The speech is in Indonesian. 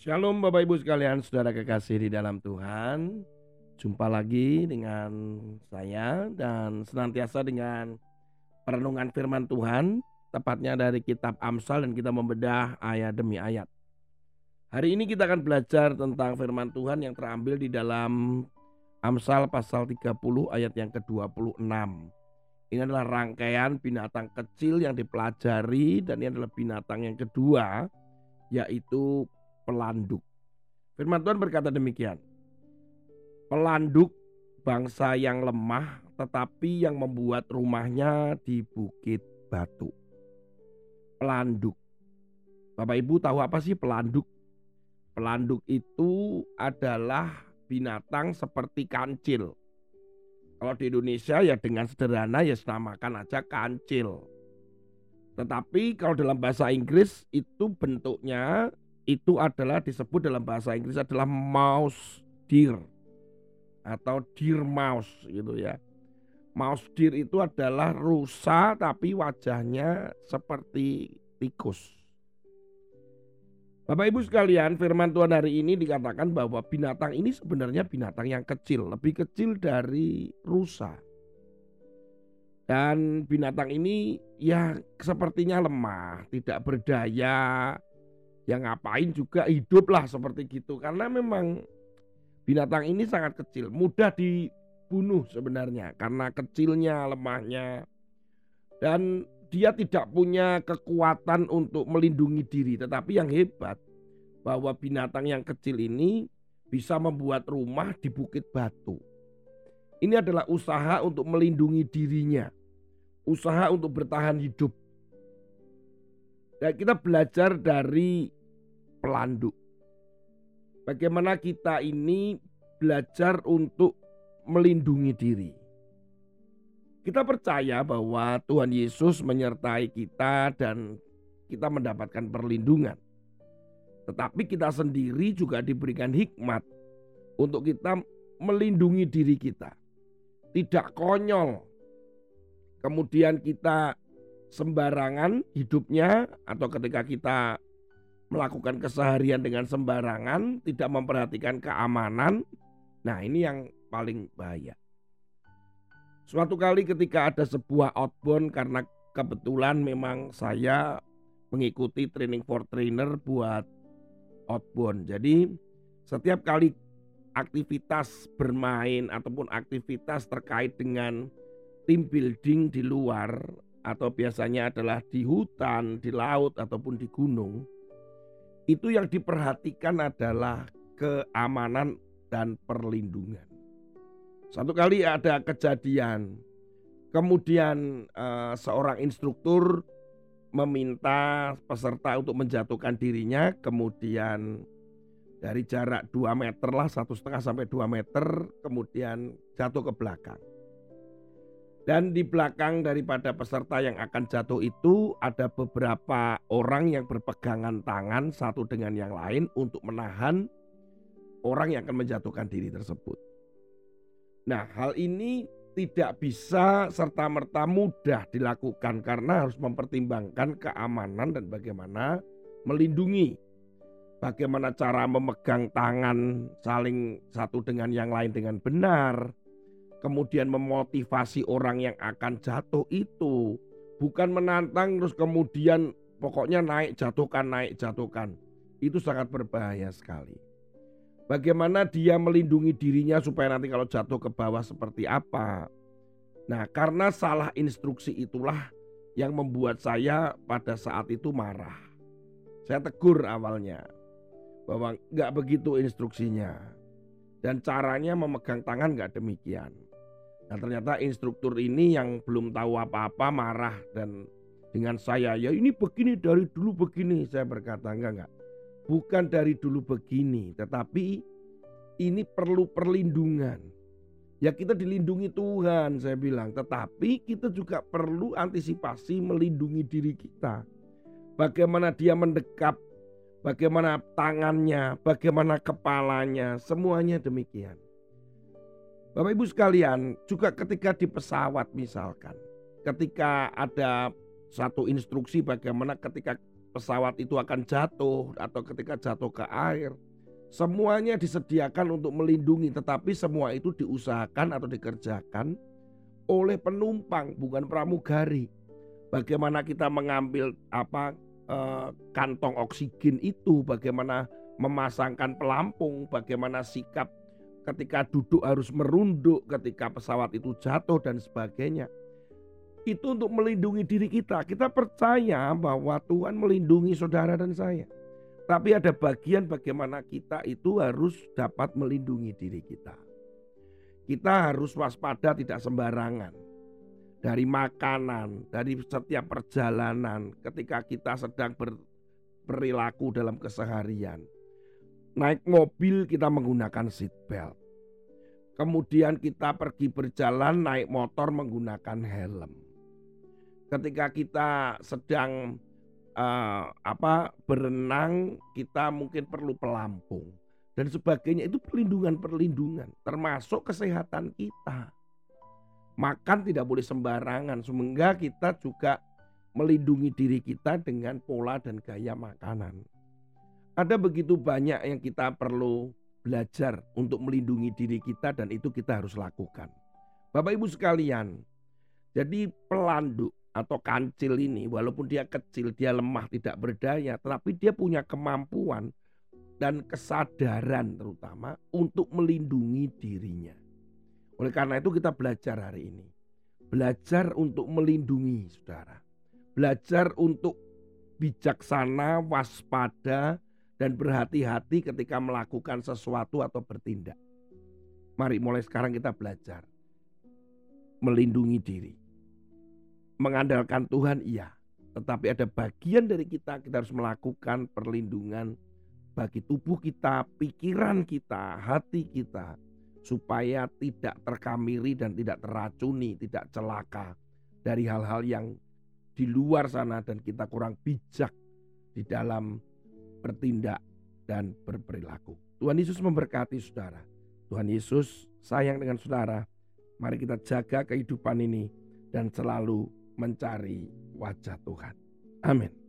Shalom Bapak Ibu sekalian, saudara kekasih di dalam Tuhan. Jumpa lagi dengan saya dan senantiasa dengan perenungan firman Tuhan, tepatnya dari kitab Amsal dan kita membedah ayat demi ayat. Hari ini kita akan belajar tentang firman Tuhan yang terambil di dalam Amsal pasal 30 ayat yang ke-26. Ini adalah rangkaian binatang kecil yang dipelajari dan ini adalah binatang yang kedua yaitu pelanduk. Firman Tuhan berkata demikian. Pelanduk bangsa yang lemah tetapi yang membuat rumahnya di bukit batu. Pelanduk. Bapak Ibu tahu apa sih pelanduk? Pelanduk itu adalah binatang seperti kancil. Kalau di Indonesia ya dengan sederhana ya senamakan aja kancil. Tetapi kalau dalam bahasa Inggris itu bentuknya itu adalah disebut dalam bahasa Inggris adalah mouse deer atau deer mouse gitu ya. Mouse deer itu adalah rusa tapi wajahnya seperti tikus. Bapak Ibu sekalian, firman Tuhan hari ini dikatakan bahwa binatang ini sebenarnya binatang yang kecil, lebih kecil dari rusa. Dan binatang ini ya sepertinya lemah, tidak berdaya, yang ngapain juga hidup lah seperti gitu. Karena memang binatang ini sangat kecil, mudah dibunuh sebenarnya karena kecilnya, lemahnya. Dan dia tidak punya kekuatan untuk melindungi diri. Tetapi yang hebat bahwa binatang yang kecil ini bisa membuat rumah di bukit batu. Ini adalah usaha untuk melindungi dirinya. Usaha untuk bertahan hidup. Dan kita belajar dari pelanduk. Bagaimana kita ini belajar untuk melindungi diri. Kita percaya bahwa Tuhan Yesus menyertai kita dan kita mendapatkan perlindungan. Tetapi kita sendiri juga diberikan hikmat untuk kita melindungi diri kita. Tidak konyol. Kemudian kita sembarangan hidupnya atau ketika kita melakukan keseharian dengan sembarangan, tidak memperhatikan keamanan. Nah, ini yang paling bahaya. Suatu kali ketika ada sebuah outbound karena kebetulan memang saya mengikuti training for trainer buat outbound. Jadi setiap kali aktivitas bermain ataupun aktivitas terkait dengan tim building di luar atau biasanya adalah di hutan, di laut ataupun di gunung, itu yang diperhatikan adalah keamanan dan perlindungan. Satu kali ada kejadian, kemudian uh, seorang instruktur meminta peserta untuk menjatuhkan dirinya, kemudian dari jarak 2 meter lah, satu setengah sampai 2 meter, kemudian jatuh ke belakang. Dan di belakang daripada peserta yang akan jatuh itu ada beberapa orang yang berpegangan tangan satu dengan yang lain untuk menahan orang yang akan menjatuhkan diri tersebut. Nah, hal ini tidak bisa serta-merta mudah dilakukan karena harus mempertimbangkan keamanan dan bagaimana melindungi. Bagaimana cara memegang tangan saling satu dengan yang lain dengan benar. Kemudian memotivasi orang yang akan jatuh itu. Bukan menantang terus kemudian pokoknya naik jatuhkan naik jatuhkan. Itu sangat berbahaya sekali. Bagaimana dia melindungi dirinya supaya nanti kalau jatuh ke bawah seperti apa. Nah karena salah instruksi itulah yang membuat saya pada saat itu marah. Saya tegur awalnya bahwa nggak begitu instruksinya. Dan caranya memegang tangan nggak demikian. Nah ternyata instruktur ini yang belum tahu apa-apa marah dan dengan saya ya ini begini dari dulu begini saya berkata enggak enggak bukan dari dulu begini, tetapi ini perlu perlindungan. Ya kita dilindungi Tuhan saya bilang, tetapi kita juga perlu antisipasi melindungi diri kita. Bagaimana dia mendekap, bagaimana tangannya, bagaimana kepalanya, semuanya demikian. Bapak Ibu sekalian, juga ketika di pesawat misalkan, ketika ada satu instruksi bagaimana ketika pesawat itu akan jatuh atau ketika jatuh ke air. Semuanya disediakan untuk melindungi, tetapi semua itu diusahakan atau dikerjakan oleh penumpang, bukan pramugari. Bagaimana kita mengambil apa eh, kantong oksigen itu, bagaimana memasangkan pelampung, bagaimana sikap ketika duduk harus merunduk, ketika pesawat itu jatuh dan sebagainya. Itu untuk melindungi diri kita. Kita percaya bahwa Tuhan melindungi saudara dan saya. Tapi ada bagian bagaimana kita itu harus dapat melindungi diri kita. Kita harus waspada tidak sembarangan. Dari makanan, dari setiap perjalanan, ketika kita sedang berperilaku dalam keseharian. Naik mobil kita menggunakan seat belt. Kemudian kita pergi berjalan naik motor menggunakan helm. Ketika kita sedang uh, apa berenang kita mungkin perlu pelampung dan sebagainya itu perlindungan-perlindungan termasuk kesehatan kita. Makan tidak boleh sembarangan sehingga kita juga melindungi diri kita dengan pola dan gaya makanan. Ada begitu banyak yang kita perlu belajar untuk melindungi diri kita dan itu kita harus lakukan. Bapak Ibu sekalian, jadi pelanduk atau kancil ini walaupun dia kecil, dia lemah, tidak berdaya, tetapi dia punya kemampuan dan kesadaran terutama untuk melindungi dirinya. Oleh karena itu kita belajar hari ini. Belajar untuk melindungi saudara. Belajar untuk bijaksana, waspada, dan berhati-hati ketika melakukan sesuatu atau bertindak. Mari mulai sekarang kita belajar. Melindungi diri. Mengandalkan Tuhan iya, tetapi ada bagian dari kita kita harus melakukan perlindungan bagi tubuh kita, pikiran kita, hati kita supaya tidak terkamiri dan tidak teracuni, tidak celaka dari hal-hal yang di luar sana dan kita kurang bijak di dalam bertindak dan berperilaku. Tuhan Yesus memberkati saudara. Tuhan Yesus sayang dengan saudara. Mari kita jaga kehidupan ini dan selalu mencari wajah Tuhan. Amin.